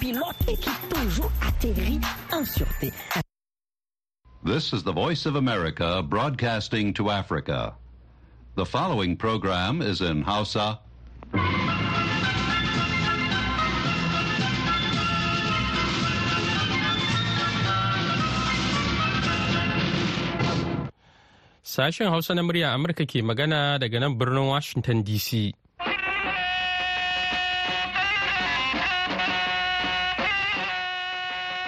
pilote et qui toujours atterrit en sûreté. This is the Voice of America broadcasting to Africa. The following program is in Hausa. Sashen Hausa na murya Amurka ke magana daga nan birnin Washington DC.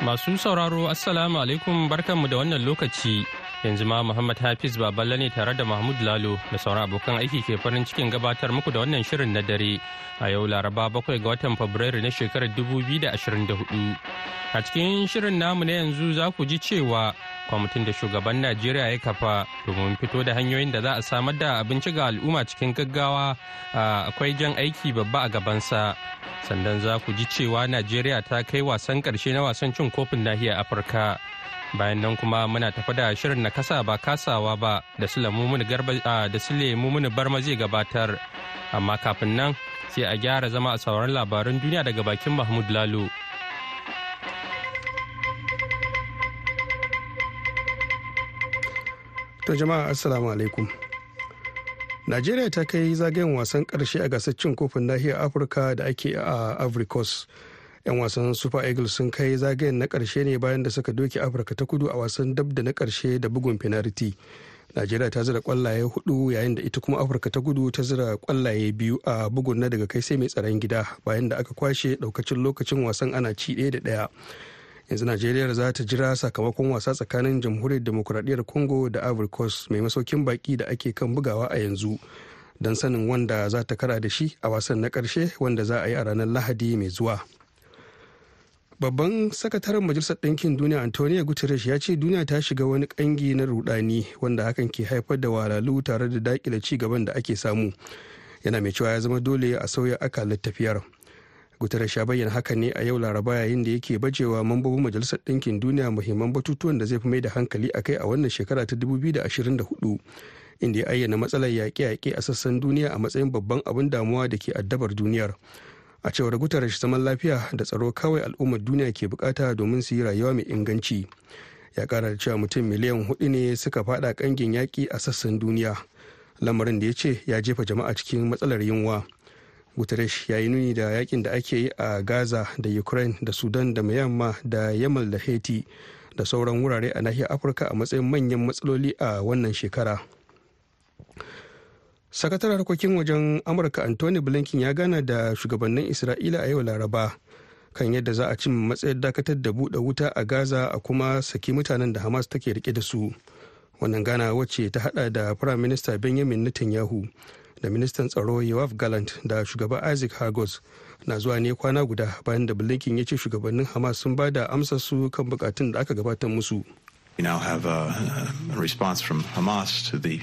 Masu sauraro Assalamu alaikum barkanmu da wannan lokaci. Yanzu ma Muhammad Hafiz Baballe ne tare da Mahmud Lalo da sauran abokan aiki ke farin cikin gabatar muku da wannan shirin na dare a yau Laraba bakwai ga watan Fabrairu na shekarar 2024. A cikin shirin namu na yanzu za ku ji cewa kwamitin da shugaban Najeriya ya kafa domin fito da hanyoyin da za a samar da abinci ga al'umma cikin gaggawa akwai jan aiki babba a gabansa. Sannan za ku ji cewa Najeriya ta kai wasan ƙarshe na wasan cin kofin nahiyar Afirka. Bayan nan kuma muna tafi da shirin na kasa ba kasawa ba da sule mumuni barma zai gabatar. Amma kafin nan sai a gyara zama a sauran labaran duniya daga bakin mahmud lalo. To jama'a assalamu alaikum. Najeriya ta kai zagayen wasan ƙarshe a gasar cin kofin nahiyar afirka da ake a ivory coast. 'Yan wasan super eagles sun kai zagayen na ƙarshe ne bayan da suka doke afirka ta kudu a wasan dab da na ƙarshe da bugun penalty. Najeriya ta zira kwallaye huɗu yayin da ita kuma afirka ta kudu ta zira kwallaye biyu a bugun na daga kai sai mai tsaron gida bayan da aka kwashe daukacin lokacin wasan ana ci ɗaya da ɗaya. Yanzu najeriya za ta jira sakamakon wasa tsakanin jamhuriyar demokuraɗiyyar congo da ivory coast mai masaukin baki da ake kan bugawa a yanzu don sanin wanda za ta kara da shi a wasan na ƙarshe wanda za a yi a ranar lahadi mai zuwa. Babban sakataren majalisar ɗinkin duniya antonio guterres ya ce duniya ta shiga wani ƙangi na rudani wanda hakan ke haifar da walalu tare da daƙile ci gaban da ake samu. Yana mai cewa ya zama dole a sauya akalar tafiyar. Guterres ya bayyana haka ne a yau laraba yayin da yake bajewa mambobin majalisar ɗinkin duniya muhimman batutuwan da zai fi mai da hankali a kai a wannan shekara ta 2024 inda ya ayyana matsalar yaƙe-yaƙe a sassan duniya a matsayin babban abin damuwa da ke addabar duniyar. A cewar guterres zaman lafiya da tsaro kawai al'ummar duniya ke buƙata domin su yi rayuwa mai inganci. Ya kara da cewa mutum miliyan huɗu ne suka fada kangin yaƙi a sassan duniya. Lamarin da ya ce ya jefa jama'a cikin matsalar yunwa. Guterres ya yi nuni da yaƙin da ake yi a gaza da ukraine da sudan da myanmar da yamal da haiti da sauran wurare a nahiyar afirka a matsayin manyan matsaloli a wannan shekara. Sakataren harkokin wajen amurka anthony blinken ya gana da shugabannin isra'ila a yau laraba kan yadda za a cin matsayar dakatar da buɗe wuta a gaza a kuma saki mutanen da hamas take riƙe da su. Wannan gana wacce ta hada da prime minister benjamin netanyahu da ministan tsaro yoav gallant da shugaba isaac hagos na zuwa ne kwana guda bayan da blinken ya ce shugabannin hamas sun ba da su kan bukatun da aka gabatar musu. We now have a, a response from Hamas to the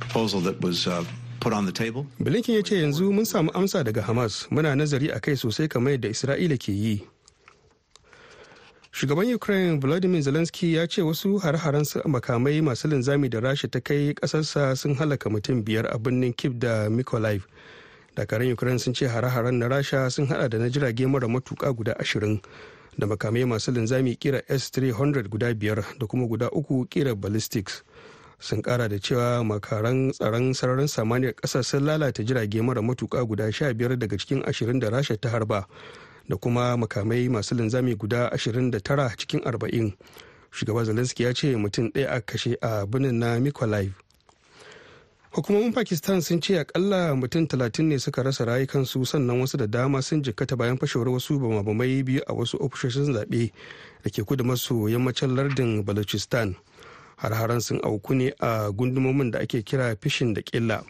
proposal that was uh, Blinken ya ce yanzu mun samu amsa daga Hamas muna nazari a kai sosai kamar yadda Isra'ila ke yi. Shugaban Ukraine Volodymyr Zelensky ya ce wasu har-haren makamai masu linzami da Rasha ta kai kasarsa sun halaka mutum biyar a birnin Kiev da Mykolaiv. Dakarun Ukraine sun ce har-haren na Rasha sun hada da na jirage mara matuka guda ashirin da makamai masu linzami kira S-300 guda biyar da kuma guda uku kira ballistics. Sun kara da cewa makaran tsaron sararin samaniyar ƙasar sun lalata jirage mara matuka guda sha biyar daga cikin ashirin da rasha ta harba da kuma makamai masu linzami guda ashirin da tara cikin arba'in. Shugaba zelensky ya ce mutum ɗaya a kashe a birnin na mykolaiv. Hukumomin pakistan sun ce akalla mutum talatin ne suka rasa rayukansu sannan wasu da dama sun jikkata bayan fashewar wasu bamabamai biyu a wasu ofishoshin zaɓe da ke kudu maso yammacin lardin balochistan. Har-haren sun auku ne a gundumomin da ake kira fishin da killa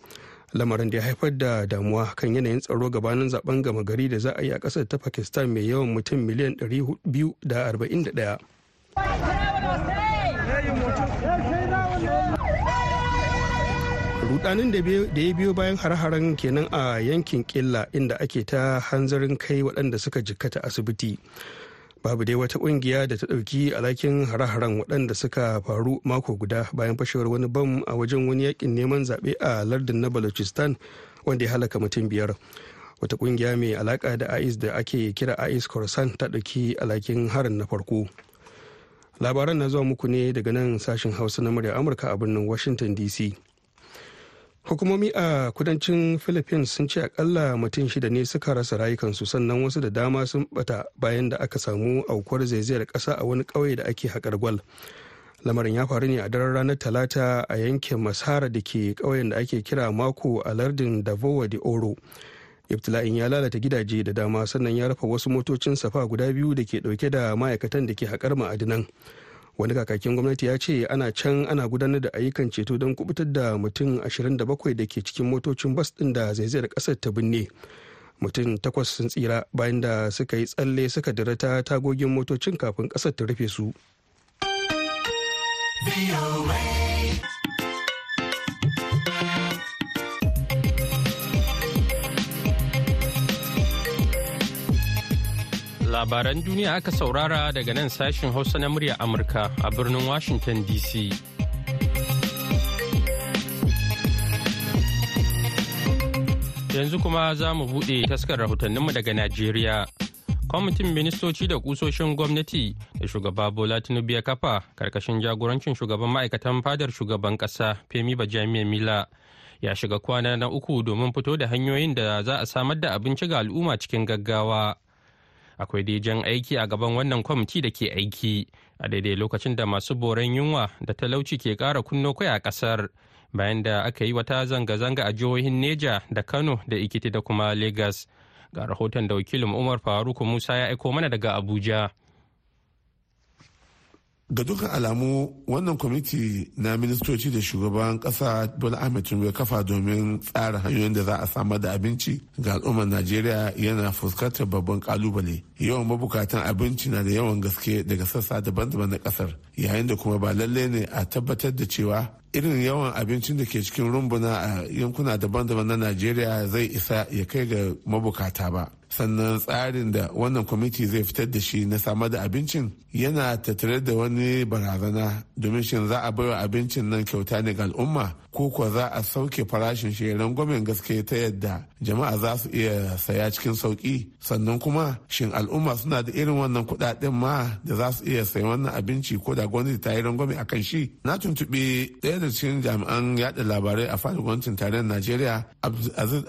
lamarin da ya haifar da damuwa kan yanayin tsaro gabanin zaɓen gama gari da za a yi a ƙasar ta pakistan mai yawan mutum miliyan 241 rudanin da ya biyo bayan har-haren kenan a yankin killa inda ake ta hanzarin kai waɗanda suka jikkata asibiti. Babu dai wata ƙungiya da ta ɗauki alhakin hare-haren waɗanda suka faru mako guda bayan fashewar wani bam a wajen wani yaƙin neman zaɓe a lardin na balochistan wanda ya halaka mutum biyar. Wata ƙungiya mai alaka da ais da ake kira ais khorasan ta ɗauki alhakin harin na farko. Labaran na zuwa muku ne daga nan sashen hausa na murya amurka a birnin washington dc hukumomi a kudancin philippines sun ce akalla mutum shida ne suka rasa rayukansu sannan wasu da dama sun bata bayan da aka samu aukuwar zaizayar kasa a wani ƙauye da ake haƙar gwal. Lamarin ya faru ne a daren ranar talata a yankin masara da ke ƙauyen da ake kira mako a lardin davowa de oro. Ibtila'in ya lalata gidaje da dama sannan ya rufe wasu motocin safa guda biyu da ke ɗauke da ma'aikatan da ke haƙar ma'adinan. Wani kakakin gwamnati ya ce ana can ana gudanar da ayyukan ceto don kuɓutar da mutum 27 da ke cikin motocin bas ɗin da zaizayar ƙasar ta binne mutum takwas sun tsira bayan da suka yi tsalle suka dira ta tagogin motocin kafin ƙasar ta rufe su. Labaran duniya aka saurara daga nan sashin Hausa na murya Amurka a birnin Washington DC. Yanzu kuma za mu buɗe taskar rahotanninmu daga Najeriya. Kwamitin ministoci da kusoshin gwamnati da shugaba Bola Tinubu ya kafa ƙarƙashin jagorancin shugaban ma'aikatan fadar shugaban ƙasa Femi Bajamiya Mila ya shiga kwana na uku domin fito da hanyoyin da za a samar da abinci ga al'umma cikin gaggawa. Akwai dai jan aiki a gaban wannan kwamiti da ke aiki a daidai lokacin da masu boran yunwa da talauci ke kara kunno kai a ƙasar bayan da aka yi wata zanga-zanga a jihohin neja da kano da ikiti da kuma lagos ga rahoton da wakilin umar faruk musa ya aiko mana daga abuja. Ga dukkan alamu wannan kwamiti na ministoci da shugaban kasa bola ahmed tinubu kafa domin tsara hanyoyin da za a samar da abinci ga al'ummar najeriya yana fuskantar babban ƙalubale yawan mabukatan abinci na da yawan gaske daga sassa daban-daban na ƙasar yayin da kuma ba lalle ne a tabbatar da cewa irin yawan abincin da ke cikin rumbuna a yankuna daban-daban na najeriya zai isa ya kai ga mabukata ba. Sannan tsarin da wannan kwamiti zai fitar da shi na samar da abincin yana tattare da wani barazana domin shin za a baiwa abincin nan kyauta ne ga al'umma ko kuwa za a sauke farashin shi rangwamen gaske ta yadda jama'a za su iya saya cikin sauƙi sannan kuma shin al'umma suna da irin wannan kuɗaɗen ma da za su iya sayan wannan abinci ko da gwamnati ta yi rangwame a kan shi? Na tuntuɓi ɗaya da cikin jami'an yaɗa labarai a faɗin gwamnatin tarayyar najeriya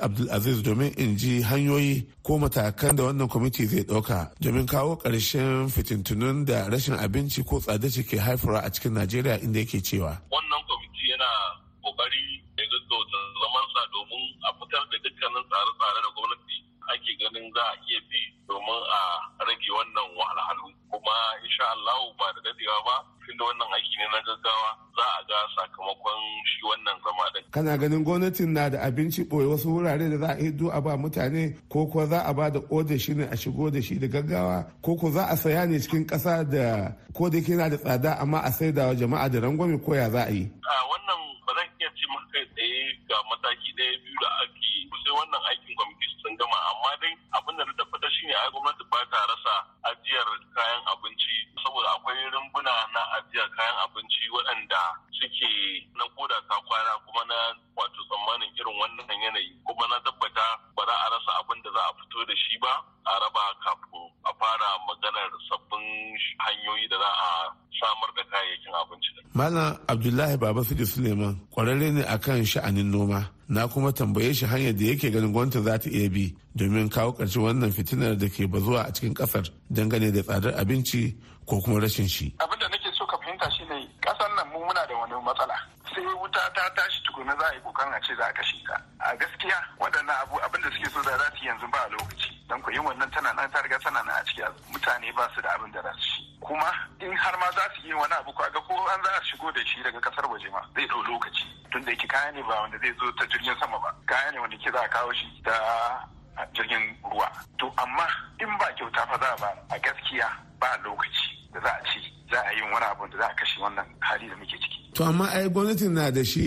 abdulaziz domin in ji hanyoyi ko matakan da wannan kwamiti zai ɗauka domin kawo ƙarshen fitintunun da rashin abinci ko tsada ke haifarwa a cikin najeriya inda yake cewa. Wannan kwamiti yana ƙoƙari ya gaggauta zamansa domin a fitar da dukkanin tsare-tsare da gwamnati ake ganin za a iya bi domin a rage wannan wahalhalu kuma insha Allah ba da dadewa ba tunda wannan aiki ne na gaggawa za a ga sakamakon shi wannan zama din. kana ganin gwamnatin na da abinci ɓoye wasu wurare da za a hiddo a ba mutane ko ko za a ba da oda shi ne a shigo da shi da gaggawa ko ko za a saya ne cikin ƙasa da ko da yana da tsada amma a saida wa jama'a da rangwame ko ya za a yi. a wannan ba zan iya ce maka tsaye ga mataki ɗaya biyu da ake sai wannan aikin kwamiti sun gama amma dai abin da na tabbatar shine ai gwamnati ba ta rasa ajiyar kayan abinci saboda akwai rumbuna na ajiyar kayan abinci waɗanda suke na koda ta kwana kuma na wato tsammanin irin wannan yanayi kuma na tabbata ba za a rasa abin da za a fito da shi ba a raba kafin a fara maganar sabbin hanyoyi da za a samar da kayayyakin abinci. Malam Abdullahi Baba Sidi Suleiman kwararre ne akan sha'anin noma. Na kuma tambaye shi hanyar da yake ganin gwamnati za ta iya bi domin kawo ƙarshen wannan fitinar da ke bazuwa a cikin ƙasar dangane da tsadar abinci ko kuma rashin shi. Abin da nake so ka fahimta shi ne ƙasar nan mu muna da wani matsala. Sai wuta ta tashi tukuna za a yi ƙoƙarin a ce za a kashe ta. A gaskiya waɗannan abu abin da suke so da za su yanzu ba a lokaci. Don ku yin wannan tana nan ta riga tana nan a ciki mutane ba su da abin da za su ci. kuma in har ma za su yi wani abu kaga ko an za a shigo da shi daga ƙasar waje ma zai ɗau lokaci tun da yake wanda zai zo ta jirgin sama ba. Kaya ne wanda ke za a kawo shi ta jirgin ruwa. To amma in ba kyauta fa za ba a gaskiya ba lokaci da za a ci za a yi wani abu da za a kashe wannan hali da muke ciki. To amma ai gwamnatin na da shi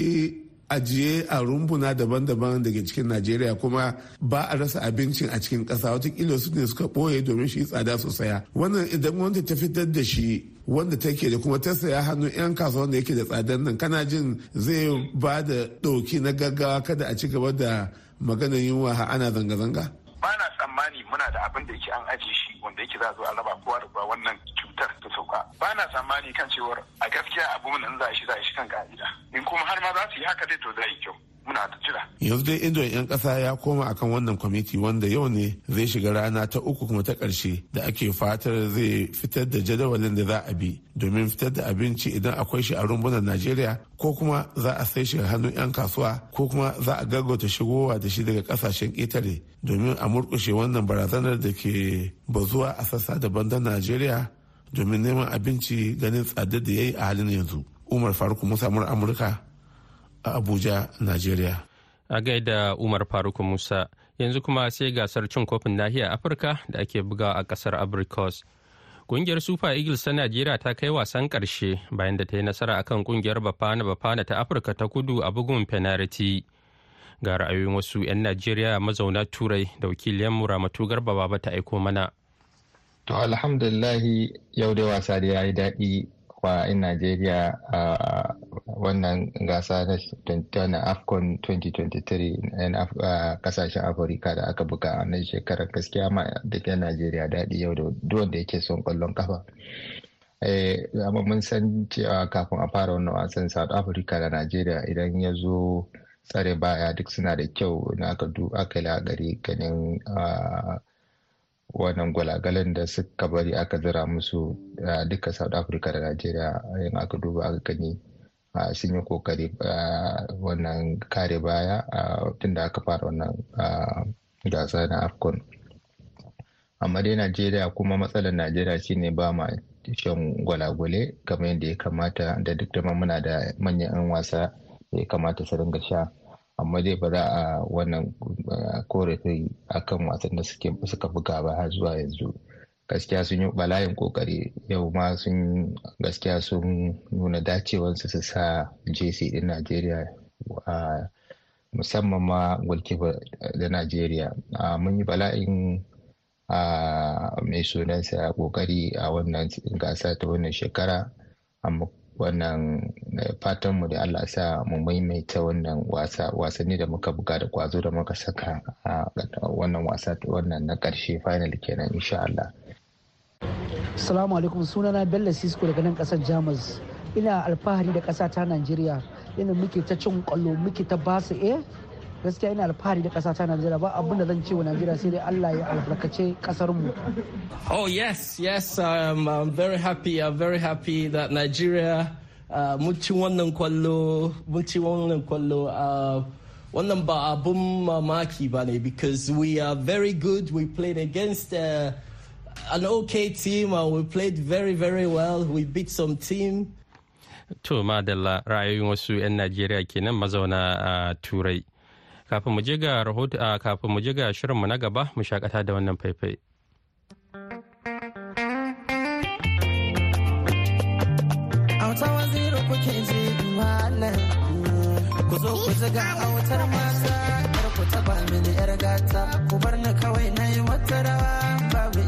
ajiye a rumbuna daban-daban daga cikin najeriya kuma ba a rasa abincin a cikin ƙasa. Watakila su ne suka ɓoye domin shi tsada su saya wannan idan gwamnati ta fitar da shi wanda take da kuma ta saya hannun 'yan kasuwa wanda yake da tsadar nan. Kana jin zai ba da ɗauki na gaggawa kada a ci gaba da maganar yunwa ana zanga-zanga? Tsammani muna da abin da yake an ajiye shi wanda yake za a zo a raba kowa da wannan cutar ta sauka. Ba na tsammani kan cewar a gaskiya abu nan za a shi za a shi kan ka'ida. In kuma har ma za su yi haka dai to zai yi kyau. Muna ta jira. yanzu dai idon 'yan kasa ya koma akan wannan kwamiti wanda yau ne zai shiga rana ta uku kuma ta ƙarshe da ake fatar zai fitar da jadawalin da za a bi domin fitar da abinci idan akwai shi a rumbunan najeriya ko kuma za a sai shi hannun 'yan kasuwa ko kuma za a gaggauta shigowa da shi daga ƙasashen ƙetare domin a murƙushe wannan barazanar da ke bazuwa a sassa daban da najeriya domin neman abinci ganin tsadar da ya yi a halin yanzu umar faruk musa amurka a Abuja, Najeriya. A gaida Umar Faruk Musa, yanzu kuma sai gasar cin kofin nahiyar Afirka da ake buga a ƙasar Abrikos. Kungiyar Super Eagles ta Najeriya ta kai wasan ƙarshe bayan da ta yi nasara akan ƙungiyar Bafana Bafana ta Afirka ta kudu a bugun penalty. Ga ra'ayoyin wasu 'yan Najeriya mazauna Turai da wakiliyan Muramatu Garba Baba ta aiko mana. To alhamdulillahi yau da wasa da ya yi daɗi wa 'yan Najeriya a wannan gasa na AFCON 2023 'yan ƙasashen Afirka da aka buga a nan shekarar gaskiya ma 'yan Najeriya daɗi yau da wanda yake son ƙwallon kafa. amma mun san cewa kafin a fara wannan wasan South Africa da Najeriya idan ya zo tsare baya duk suna da kyau na aka yi lagari ganin wannan gwalagalan da suka bari aka zira musu duka south africa da nigeria yin aka duba aka gani sun yi ƙoƙari wannan kare baya tun da aka fara wannan gasa na afcon. Amma dai nigeria kuma matsalar nigeria shine ba ma shan gwalagwale kamar yadda ya kamata da duk da muna da manyan 'yan wasa da ya kamata su ringa sha. Amma dai ba za a wannan korafi akan wasan da suka buga ba har zuwa yanzu. Gaskiya sun yi bala'in ƙoƙari yau ma sun gaskiya sun nuna dacewansu su sa jc din najeriya musamman ma goalkeeper da najeriya. Mun yi bala'in mai sunansa ƙoƙari a wannan gasa ta wannan shekara. Amma wannan fatanmu da Allah sa mu maimaita wannan wasa wasanni da muka buga da kwazo da muka saka a wannan wasa wannan na ƙarshe final kenan insha Allah. Assalamu alaikum sunana Bello Sisko daga nan ƙasar Jamus. Ina alfahari da ƙasa ta Najeriya ina muke ta cin ƙwallo muke ta ba su eh gaskiya ina alfahari da ƙasa ta Najeriya ba abin da zan ce wa Najeriya sai dai Allah ya albarkace ƙasar mu. Oh yes, yes, um, I'm very happy. I'm very happy that Nigeria uh, mun ci wannan ƙwallo, mun ci wannan ƙwallo. Uh, wannan ba abun mamaki ba ne because we are very good. We played against uh, an okay team and we played very very well. We beat some team. To madalla ra'ayoyin wasu 'yan Najeriya kenan mazauna a Turai. Kafin mu je ga rahoto kafin mu je ga shirinmu na gaba mu shakata da wannan faifai. Auta waziri kuke je malam ku zo ku ziga autar mata kar ku taba mini yar gata ku bar ni kawai na yi wata rawa babu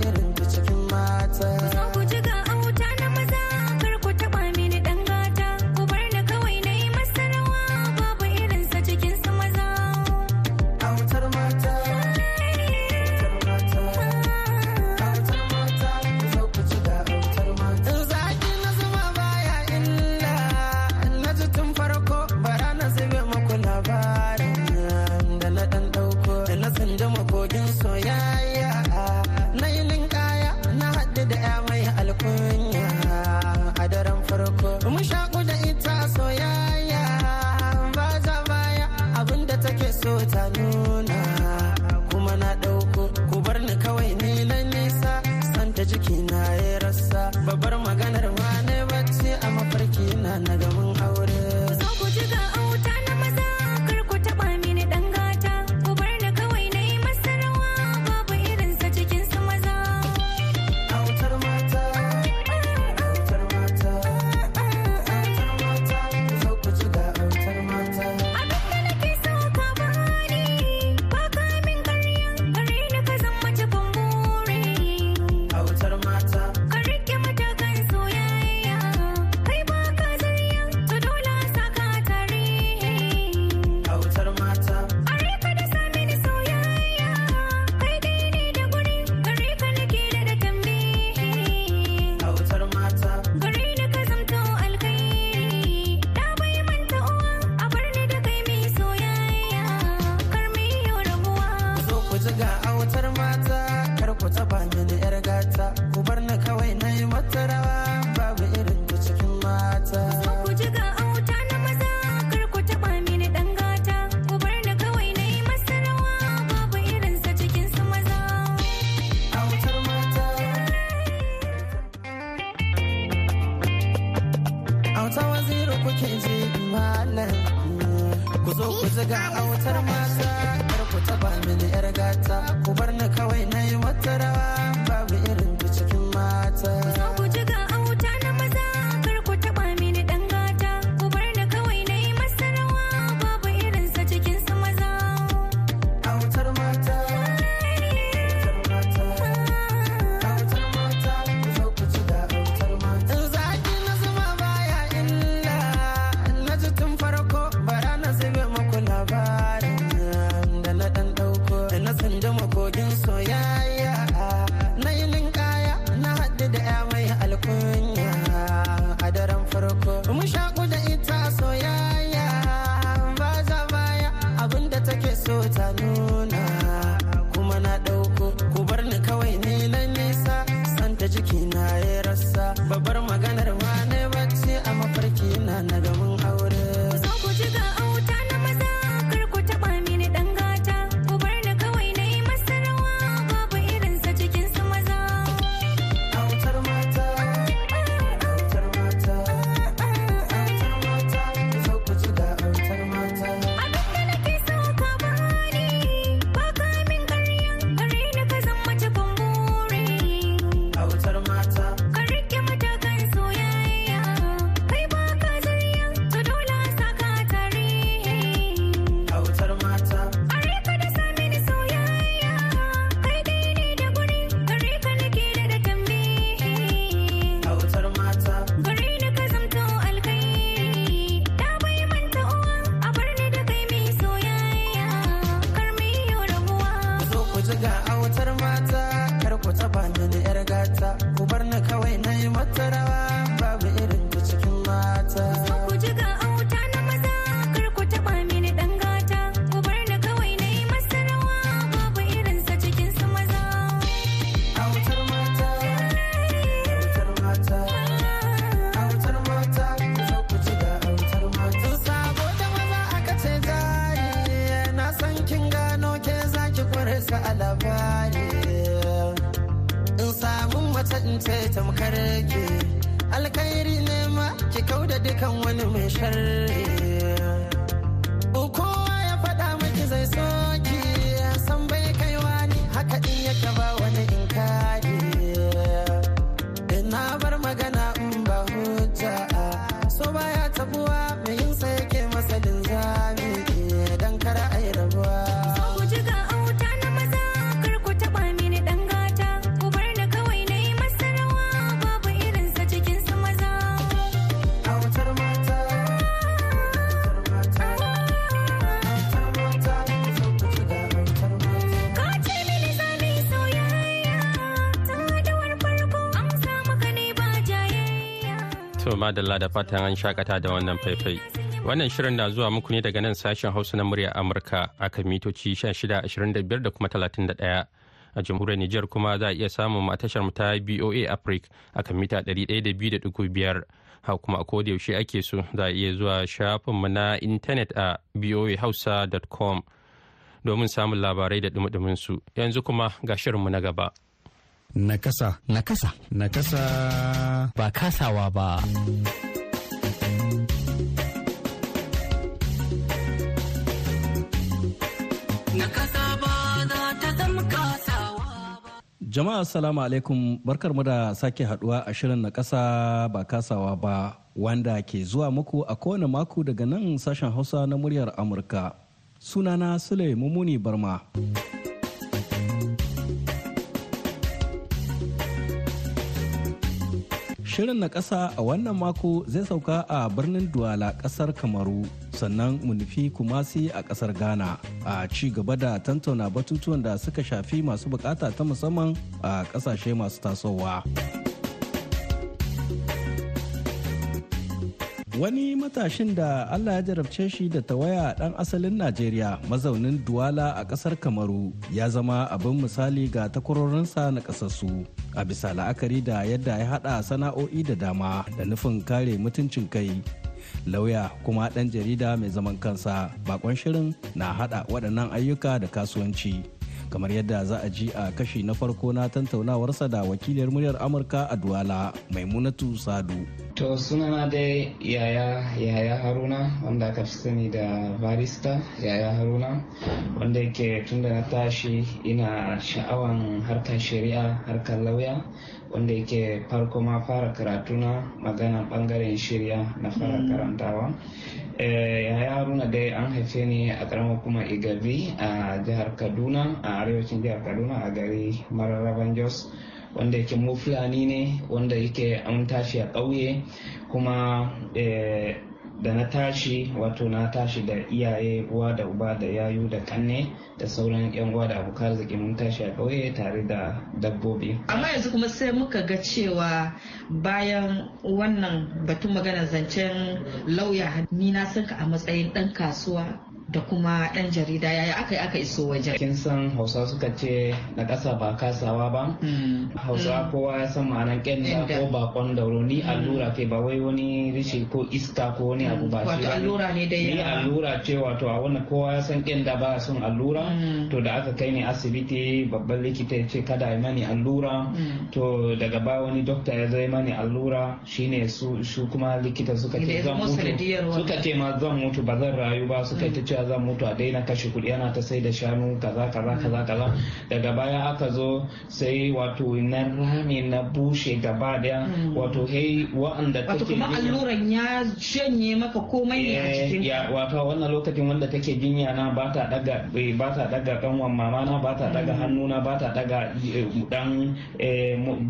ce tamkar ke. Alkhairi ne ma ki kauda dukan wani mai sharri. To madalla da fatan an shakata da wannan faifai. Wannan shirin na zuwa muku ne daga nan sashen Hausa na murya Amurka aka mitoci 1625 da kuma 31. A jamhuriyar Nijar kuma za a iya samun a tashar ta BOA Africa akan mita 102.5. Ha kuma a koda yaushe ake so za a iya zuwa shafinmu na intanet a boahausa.com domin samun labarai da dumudumin su. Yanzu kuma ga shirinmu na gaba. Nakasa. Nakasa. Nakasa. Ba kasawa ba. Jama'a salamu alaikum barkar mu da sake haɗuwa a shirin na kasa ba kasawa ba wanda ke zuwa muku a kowane mako daga nan sashen hausa na muryar Amurka. Sunana Sule Mumuni Barma. Shirin na ƙasa a wannan mako zai sauka a birnin Duwala ƙasar Kamaru sannan mu nufi Kumasi a ƙasar Ghana a ci gaba da tantauna batutuwan da suka shafi masu buƙata ta musamman a ƙasashe masu tasowa. wani matashin da allah ya jarabce shi da tawaya dan asalin najeriya mazaunin duwala a ƙasar kamaru ya zama abin misali ga takwarorinsa na kasassu a bisa la'akari da yadda ya hada sana'o'i da dama da nufin kare mutuncin kai. Lauya kuma dan jarida mai zaman kansa bakon shirin na hada waɗannan ayyuka da kasuwanci. kamar yadda za a ji a kashi na farko na tantaunawarsa da wakiliyar muryar amurka a duwala maimunatu sadu. To sunana dai yaya yaya haruna wanda aka fi sani da barista yaya haruna wanda yake tun da na tashi ina sha'awan harkar shari'a harkar lauya. Wanda yake farko ma fara karatuna magana ɓangaren shirya na fara karantawa. Yaya haruna dai an haife ni a karamar kuma igabi a jihar kaduna a arewacin jihar kaduna a gari mararraban jos wanda yake mu fulani ne wanda yake an tashi a ƙauye kuma da na tashi wato na tashi da iyaye uwa da uba da yayu da kanne da sauran yan uwa da abokan arziki mun tashi a ƙauye tare da dabbobi. Amma yanzu kuma sai muka ga cewa bayan wannan batun magana zancen lauya ni na san ka a matsayin ɗan kasuwa. Da kuma ɗan jarida yaya aka yi aka iso wajen. Kin san Hausa suka ce na ƙasa ba kasawa ba. Hausa kowa ya san ma'anar ƙyanda ko bakon dauro. Ni allura ke ba wai wani rishi ko iska ko wani abu ba. Shi Wato allura ne da Ni allura ce wato a wannan kowa ya san ƙyanda ba son allura. To da aka kai ni asibiti babban likita ya ce kada a mani allura. To daga baya wani dokta ya zai mani allura shine su kuma likita suka ce zan mutu. Suka ce ma zan mutu ba zan rayu ba. Suka ta cewa zan mutu a daina kashe kuɗi ana ta sai da shanu kaza kaza kaza kaza. Daga baya aka zo sai wato na rame na bushe gaba ɗaya. Wato hei wa'anda wato kuma alluran ya janye maka komai ne a cikin ya wato wannan lokacin wanda take jinya na ba ta daga ba ta daga kanwan mama na ba ta daga hannuna ba ta daga dan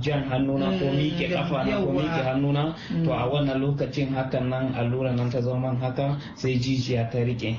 jan hannuna ko miƙe kafa na ko miƙe hannuna to a wannan lokacin hakan nan alluran nan ta zama haka sai jijiya ta riƙe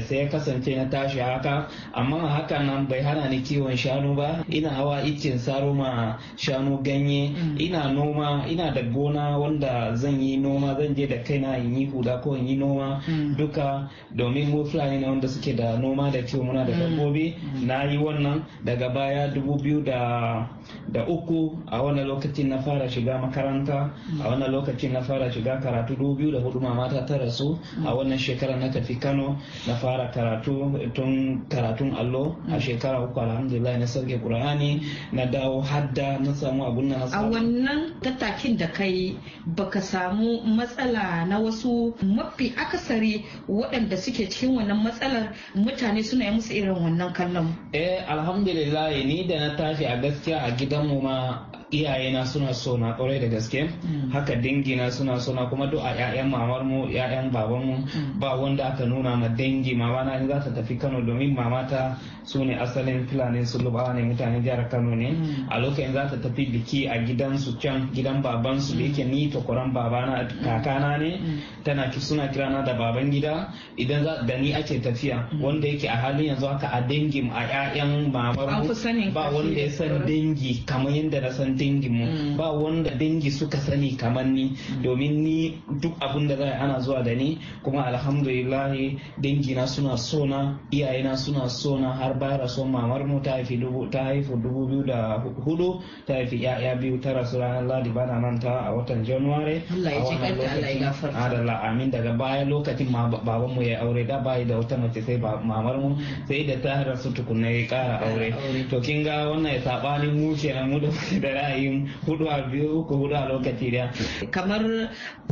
sai ya kasance na tashi haka. Amma hakan nan bai hana ni kiwon shanu ba. Ina hawa iccen saro ma shanu ganye. Ina noma ina da gona wanda zan yi noma. Zan je da kaina in yi huda ko in yi noma duka. Domin mu fulani ne wanda suke da noma da kiwo muna da dabbobi. Na yi wannan daga baya dubu biyu da da uku. A wannan lokacin na fara shiga makaranta. A wannan lokacin na fara shiga karatu dubu biyu da huɗu. Mamata ta rasu. A wannan shekara na tafi kano. Na fara karatu tun karatun allo a shekara uku alhamdulillah na sauke qur'ani na dawo hadda na samu abun na a wannan tattakin da kai baka samu matsala na wasu mafi akasari waɗanda suke cikin wannan matsalar mutane suna yi musu irin wannan kallon? Eh alhamdulillah ni da na tashi a gaskiya a gidanmu ma iyayena suna so na ƙwarai da gaske. Haka dingina suna so na kuma duk a ƴaƴan mamar mu ƴaƴan baban mu ba wanda aka nuna ma dangi. Mama na za ta tafi Kano domin mamata su ne asalin fulani su lubawa ne mutanen jihar Kano ne. A lokacin za ta tafi biki a gidansu can gidan baban su da yake ni takwaran babana kakana ne. Tana suna kirana da baban gida. Idan da ni ake tafiya wanda yake a halin yanzu haka a dangin a ƴaƴan mamar mu ba wanda ya san dangi kamar yadda na san danginmu. Ba wanda dangi suka sani kamar ni. Domin ni duk abin da za ana zuwa da ni. Kuma alhamdulillah dangina suna sona iyayena suna sona har bayan rasuwar mamar mu ta haifi dubu ta haifu dubu biyu da huɗu ta haifi ya'ya biyu ta rasu ranar ladi bana manta a watan january. Allah ya ji kanta Allah ya gafarta. Adalla amin. Daga baya lokacin baban mu ya aure da bayi da wata mace sai mamar mu. Sai da ta rasu tukunna ya kara aure. To kin ga wannan ya saɓani mu kenan mu da da ra'ayin huɗu a biyu uku huɗu a lokaci ɗaya. Kamar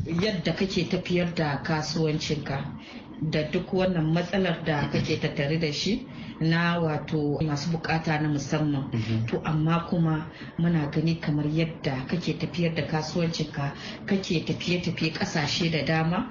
yadda kake tafiyar da kasuwancinka da duk wannan matsalar da kake tattare da shi na wato masu buƙata na musamman. To amma kuma muna gani kamar yadda kake tafiyar da kasuwancinka kake tafiye-tafiye ƙasashe da dama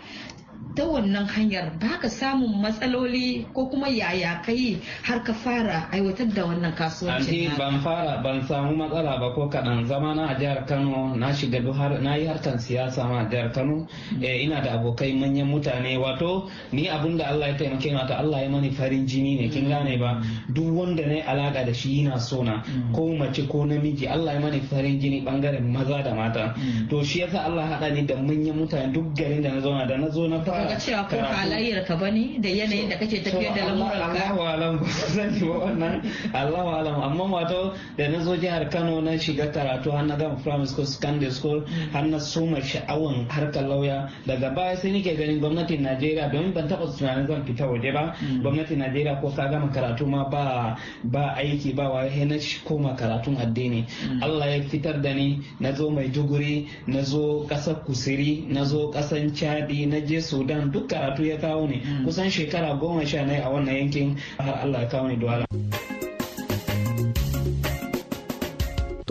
ta wannan hanyar ba ka samun matsaloli ko kuma yaya ka yi har ka fara aiwatar da wannan kasuwancin Anti ban fara ban samu matsala ba ko kaɗan. Zama na a jihar Kano na shiga na yi harkan siyasa ma a jihar Kano. Ina da abokai manyan mutane. Wato ni abin da Allah ya taimake ni wato Allah ya mani farin jini ne kin gane ba? Duk wanda na yi alaka da shi yana so na. Ko mace ko namiji Allah ya mani farin jini ɓangaren maza da mata. To shi yasa Allah haɗa ni da manyan mutane. Duk garin da na zauna da na zo na fara ga cewa ko halayyar ka ba ne da yanayin da kake tafiyar da lamuran ka Allahu alam ba sani ba wannan. Allahu alam. Amma wato da na zo jihar Kano na shiga karatu har na gama primary school secondary school har na soma sha'awan harkar lauya. Daga baya sai nake ganin gwamnatin Najeriya domin ban taɓa tunanin zan fita waje ba. Gwamnatin Najeriya ko ka gama karatu ma ba ba aiki ba wa na koma karatun addini. Allah ya fitar da ni na zo Maiduguri na zo ƙasar Kusiri na zo ƙasar Chadi na je Sudan duk karatu ya kawo ni kusan shekara goma sha na a wannan yankin har Allah ya kawo ni Duwala.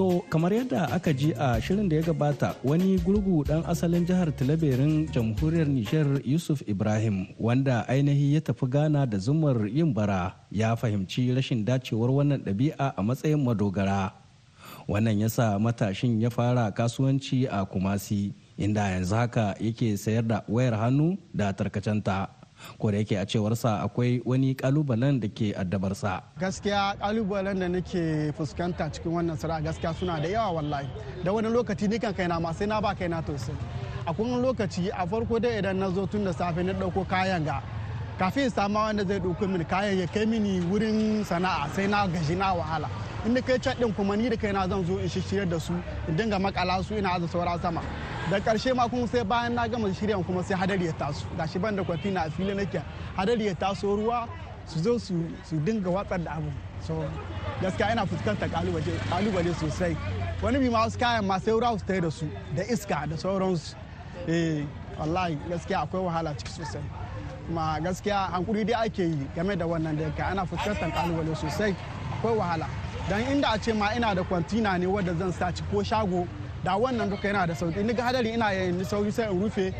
To kamar yadda aka ji a shirin da ya gabata wani gurgu dan asalin jihar Tilaberin jamhuriyar Nijar Yusuf Ibrahim wanda ainihi ya tafi Ghana da zumar yin bara ya fahimci rashin dacewar wannan ɗabi'a a matsayin madogara. Wannan ya sa matashin ya fara kasuwanci a Kumasi inda yanzu haka yake sayar da wayar hannu da tarkacenta. ko da yake a cewarsa akwai wani kalubalen da ke addabarsa. gaskiya kalubalen da nake fuskanta cikin wannan sana'a gaskiya suna da yawa wallahi da wani lokaci ni kan kaina ma sai na ba kaina tausayi akwai wani lokaci a farko dai idan na zo tun da safe na ɗauko kayan ga kafin sama wanda zai ɗauko mini kayan ya kai mini wurin sana'a sai na gaji na wahala inda kai can din kuma ni da kaina zan zo in shishiyar da su in dinga makala su ina aza saura sama da ƙarshe ma kuma sai bayan na gama shirya kuma sai hadari ya taso. Gashi ban da kwatina a fili nake. Hadari ya taso ruwa su zo su dinga watsar da abu. So gaskiya ina fuskantar ƙalubale sosai. Wani bi ma kayan ma sai ruwa su tare da su da iska da sauransu. Eh wallahi gaskiya akwai wahala ciki sosai. Kuma gaskiya hankuri dai ake yi game da wannan da yake ana fuskantar ƙalubale sosai. Akwai wahala. Dan inda a ce ma ina da kwantina ne wadda zan saci ko shago da wannan duka yana da sauƙi ni ga hadari ina yin sauri sai in rufe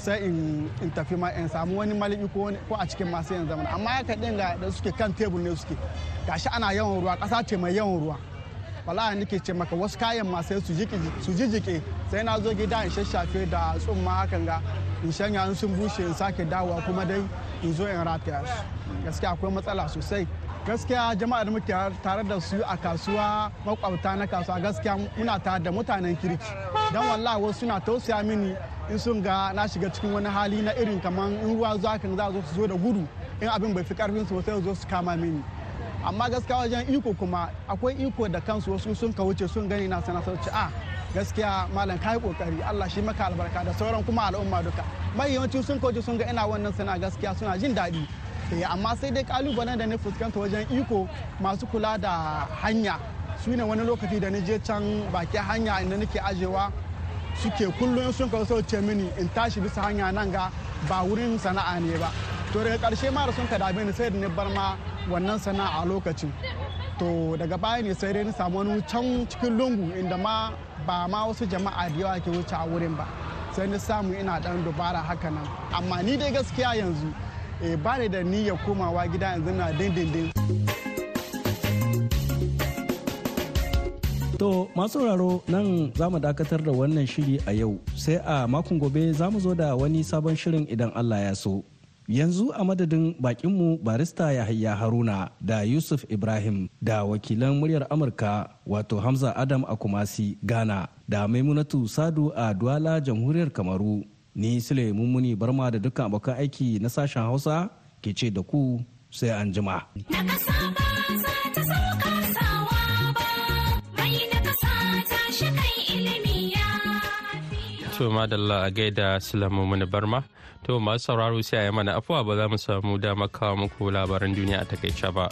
sai in tafi ma in samu wani maliki ko a cikin masu yin zamana amma haka din da suke kan tebur ne suke. Gashi ana yawan ruwa kasa ce mai yawan ruwa. Wallahi nake ce maka wasu kayan ma sai su jijike sai na zo gida in shashafe da tsumma hakan ga in shanya in sun bushe in sake dawowa kuma dai in zo in rataya su. Gaskiya akwai matsala sosai. Gaskiya jama'a muke tare da su a kasuwa makwabta na kasuwa gaskiya muna tare da mutanen kirki. Don wallahi wasu suna tausaya mini in sun ga na shiga cikin wani hali na irin kamar in ruwa zuwa kan za su zo da gudu in abin bai fi ƙarfin su sai zo su kama mini. Amma gaskiya wajen iko kuma akwai iko da kansu wasu sun ka wuce sun gani na sana sauci a gaskiya malam kai ƙoƙari Allah shi maka albarka da sauran kuma al'umma duka. Mai yawanci sun kauce sun ga ina wannan sana gaskiya suna jin daɗi. Amma sai dai kalubalen da na fuskanta wajen iko masu kula da hanya su ne wani lokaci da na je can baki hanya inda nake ajewa suke kullum sun kawo sauce mini in tashi bisa hanya nan ga ba wurin sana'a ne ba. To daga ƙarshe ma da sun ka dame ni sai da ni bar ma wannan sana'a lokacin. To daga baya ne sai dai ni samu wani can cikin lungu inda ma ba ma wasu jama'a da yawa ke wuce a wurin ba. Sai ni samu ina dan dubara haka nan. Amma ni dai gaskiya yanzu ba ni da niyyar komawa gida yanzu na dindindin. To masu sauraro nan za mu dakatar da wannan shiri a yau sai a makon gobe za mu zo da wani sabon shirin idan Allah ya so. Yanzu a madadin bakinmu barista Yahaya Haruna da Yusuf Ibrahim da wakilan muryar Amurka wato Hamza Adam a Kumasi Ghana da Maimunatu Sadu a Duwala Jamhuriyar Kamaru. Ni Sule Mummuni Barma da dukkan abokan aiki na sashen Hausa ke ce da ku sai an jima. To madalla a gaida Sulamu Muni Barma. To masu sauraro sai a yi mana afuwa ba za mu samu dama kawo muku labaran duniya a taƙaice ba.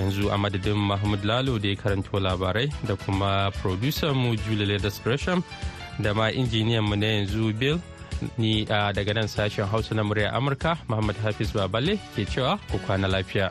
Yanzu a madadin Mahmud Lalo da ya karanto labarai da kuma producer mu Julie Leathers Gresham da ma injiniyan mu na yanzu Bill ni daga nan sashen hausa na murya amurka muhammad hafiz baballe ke cewa ku kwana lafiya.